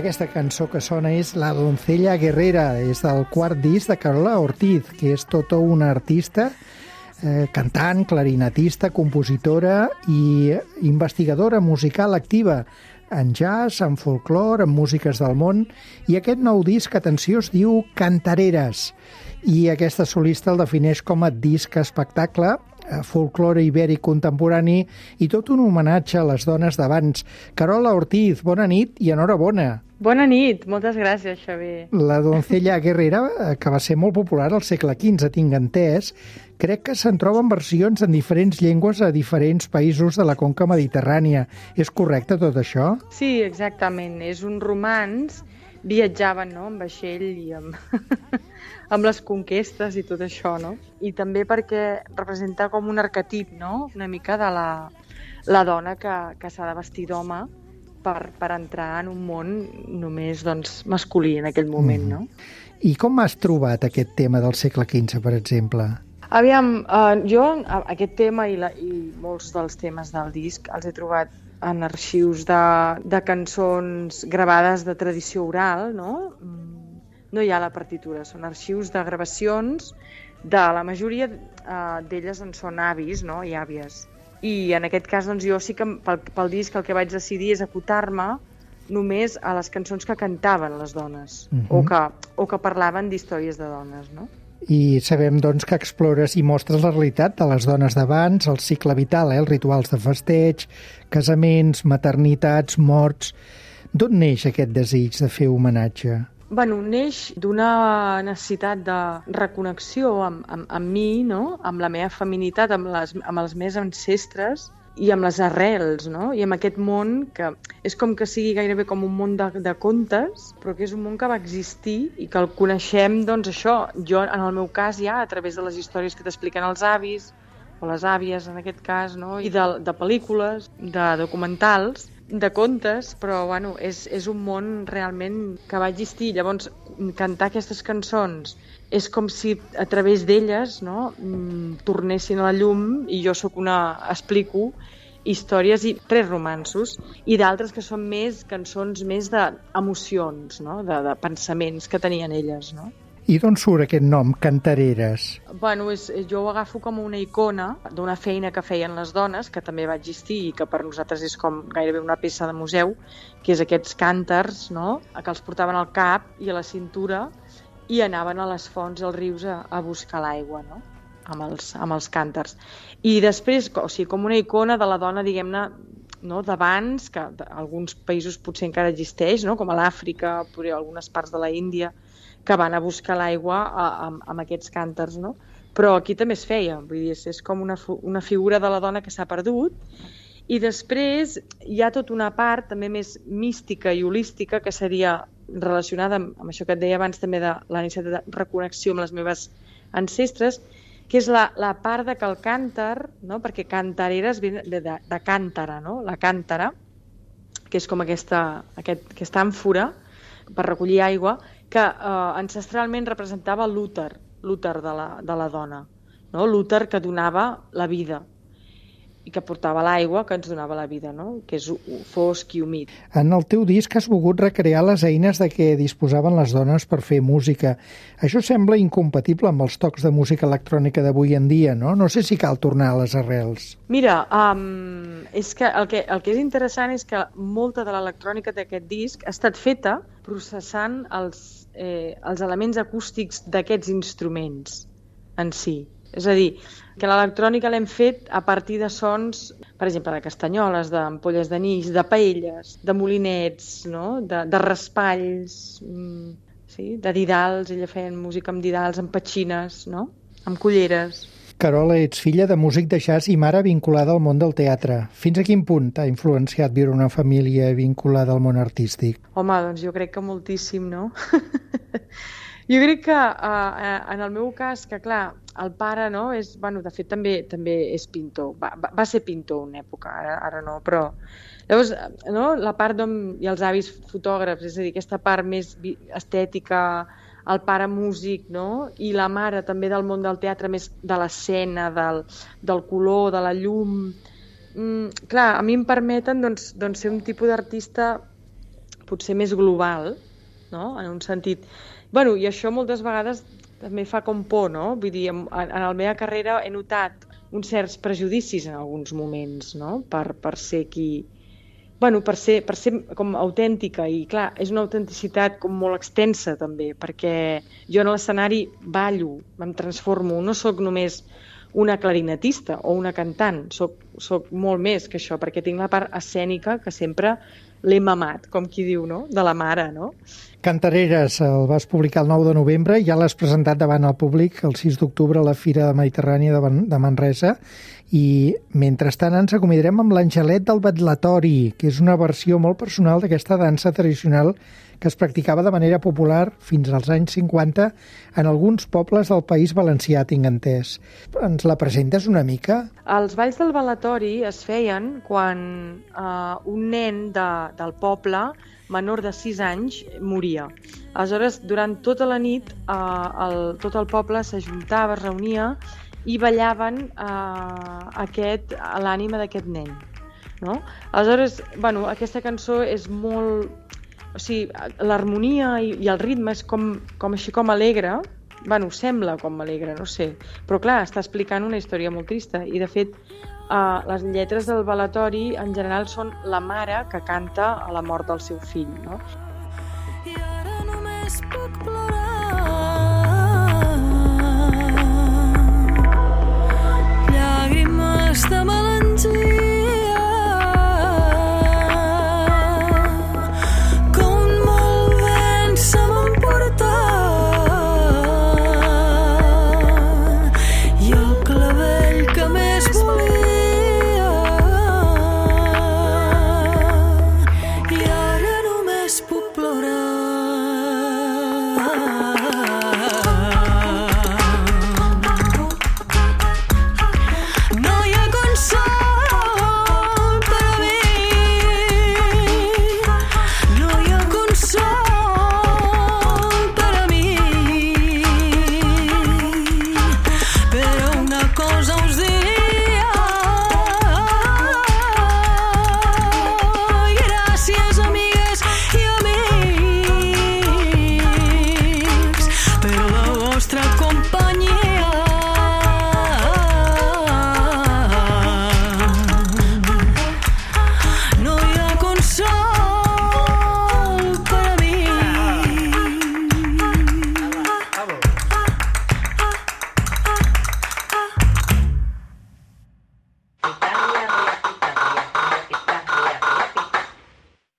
Aquesta cançó que sona és La doncella guerrera, és del quart disc de Carola Ortiz, que és tota una artista, eh, cantant, clarinetista, compositora i investigadora musical activa en jazz, en folklore, en músiques del món, i aquest nou disc, atenció, es diu Cantareres, i aquesta solista el defineix com a disc espectacle, eh, folklore ibèric contemporani i tot un homenatge a les dones d'abans. Carola Ortiz, bona nit i enhorabona. Bona nit, moltes gràcies, Xavier. La doncella guerrera, que va ser molt popular al segle XV, tinc entès, crec que se'n troben versions en diferents llengües a diferents països de la conca mediterrània. És correcte tot això? Sí, exactament. És un romanç. Viatjaven no? amb vaixell i amb, amb les conquestes i tot això, no? I també perquè representa com un arquetip, no? Una mica de la, la dona que, que s'ha de vestir d'home per, per entrar en un món només doncs, masculí en aquell moment, mm. no? I com has trobat aquest tema del segle XV, per exemple? Aviam, uh, jo aquest tema i, la, i molts dels temes del disc els he trobat en arxius de, de cançons gravades de tradició oral, no? Mm, no hi ha la partitura, són arxius de gravacions de la majoria uh, d'elles en són avis no? i àvies. I en aquest cas doncs, jo sí que pel, pel disc el que vaig decidir és acotar-me només a les cançons que cantaven les dones uh -huh. o, que, o que parlaven d'històries de dones, no? i sabem doncs, que explores i mostres la realitat de les dones d'abans, el cicle vital, eh, els rituals de festeig, casaments, maternitats, morts... D'on neix aquest desig de fer homenatge? Bueno, neix d'una necessitat de reconnexió amb, amb, amb mi, no? amb la meva feminitat, amb, les, amb els meus ancestres, i amb les arrels, no? I amb aquest món que és com que sigui gairebé com un món de, de contes, però que és un món que va existir i que el coneixem, doncs això, jo en el meu cas ja a través de les històries que t'expliquen els avis, o les àvies en aquest cas, no? i de, de pel·lícules, de documentals, de contes, però bueno, és, és un món realment que va existir. Llavors, cantar aquestes cançons és com si a través d'elles no, mm, tornessin a la llum i jo sóc una... explico històries i tres romansos i d'altres que són més cançons més d'emocions, no? de, de pensaments que tenien elles. No? I d'on surt aquest nom, Cantareres? Bueno, és, jo ho agafo com una icona d'una feina que feien les dones, que també va existir i que per nosaltres és com gairebé una peça de museu, que és aquests cànters, no? que els portaven al cap i a la cintura i anaven a les fonts als rius a, a buscar l'aigua, no? amb els, amb els cànters. I després, o sigui, com una icona de la dona, diguem-ne, no, d'abans, que alguns països potser encara existeix, no? com a l'Àfrica, potser algunes parts de la Índia, que van a buscar l'aigua amb, amb aquests cànters, no? Però aquí també es feia, vull dir, és com una, una figura de la dona que s'ha perdut i després hi ha tota una part també més mística i holística que seria relacionada amb, amb això que et deia abans també de la necessitat de reconnexió amb les meves ancestres, que és la, la part de que el càntar, no? perquè cantareres ve de, de, de càntara, no? la càntara, que és com aquesta, aquest, aquesta àmfora per recollir aigua, que eh, ancestralment representava l'úter, l'úter de, la, de la dona, no? l'úter que donava la vida i que portava l'aigua que ens donava la vida, no? que és fosc i humit. En el teu disc has volgut recrear les eines de què disposaven les dones per fer música. Això sembla incompatible amb els tocs de música electrònica d'avui en dia, no? No sé si cal tornar a les arrels. Mira, um, és que el, que el que és interessant és que molta de l'electrònica d'aquest disc ha estat feta processant els, eh, els elements acústics d'aquests instruments en si. És a dir, que l'electrònica l'hem fet a partir de sons, per exemple, de castanyoles, d'ampolles d'anís, de paelles, de molinets, no? de, de raspalls, mm, sí? de didals, ella feia música amb didals, amb petxines, no? amb culleres. Carola, ets filla de músic de jazz i mare vinculada al món del teatre. Fins a quin punt t'ha influenciat viure una família vinculada al món artístic? Home, doncs jo crec que moltíssim, no? Jo crec que uh, en el meu cas, que clar, el pare, no, és, bueno, de fet també també és pintor, va, va ser pintor una època, ara, ara no, però llavors, no, la part i els avis fotògrafs, és a dir, aquesta part més estètica, el pare músic, no? I la mare també del món del teatre, més de l'escena, del, del color, de la llum... Mm, clar, a mi em permeten doncs, doncs ser un tipus d'artista potser més global, no? en un sentit... bueno, I això moltes vegades també fa com por, no? Vull dir, en, en la meva carrera he notat uns certs prejudicis en alguns moments, no? Per, per ser qui, bueno, per ser, per ser com autèntica i clar, és una autenticitat com molt extensa també, perquè jo en l'escenari ballo, em transformo, no sóc només una clarinetista o una cantant, sóc, sóc molt més que això, perquè tinc la part escènica que sempre l'he mamat, com qui diu, no? de la mare, no? Cantareres el vas publicar el 9 de novembre i ja l'has presentat davant el públic el 6 d'octubre a la Fira Mediterrània de, de Manresa i mentrestant ens acomiadarem amb l'Angelet del Batlatori, que és una versió molt personal d'aquesta dansa tradicional que es practicava de manera popular fins als anys 50 en alguns pobles del País Valencià, tinc entès. Ens la presentes una mica? Els balls del Balatori es feien quan uh, un nen de, del poble menor de 6 anys moria. Aleshores, durant tota la nit, eh, el, tot el poble s'ajuntava, es reunia i ballaven eh, aquest, l'ànima d'aquest nen. No? Aleshores, bueno, aquesta cançó és molt... O sigui, l'harmonia i, i el ritme és com, com així com alegre, bueno, sembla com alegre, no sé, però clar, està explicant una història molt trista i de fet Uh, les lletres del balatori en general són la mare que canta a la mort del seu fill, no? I ara només puc plorar Llàgrimes de melangia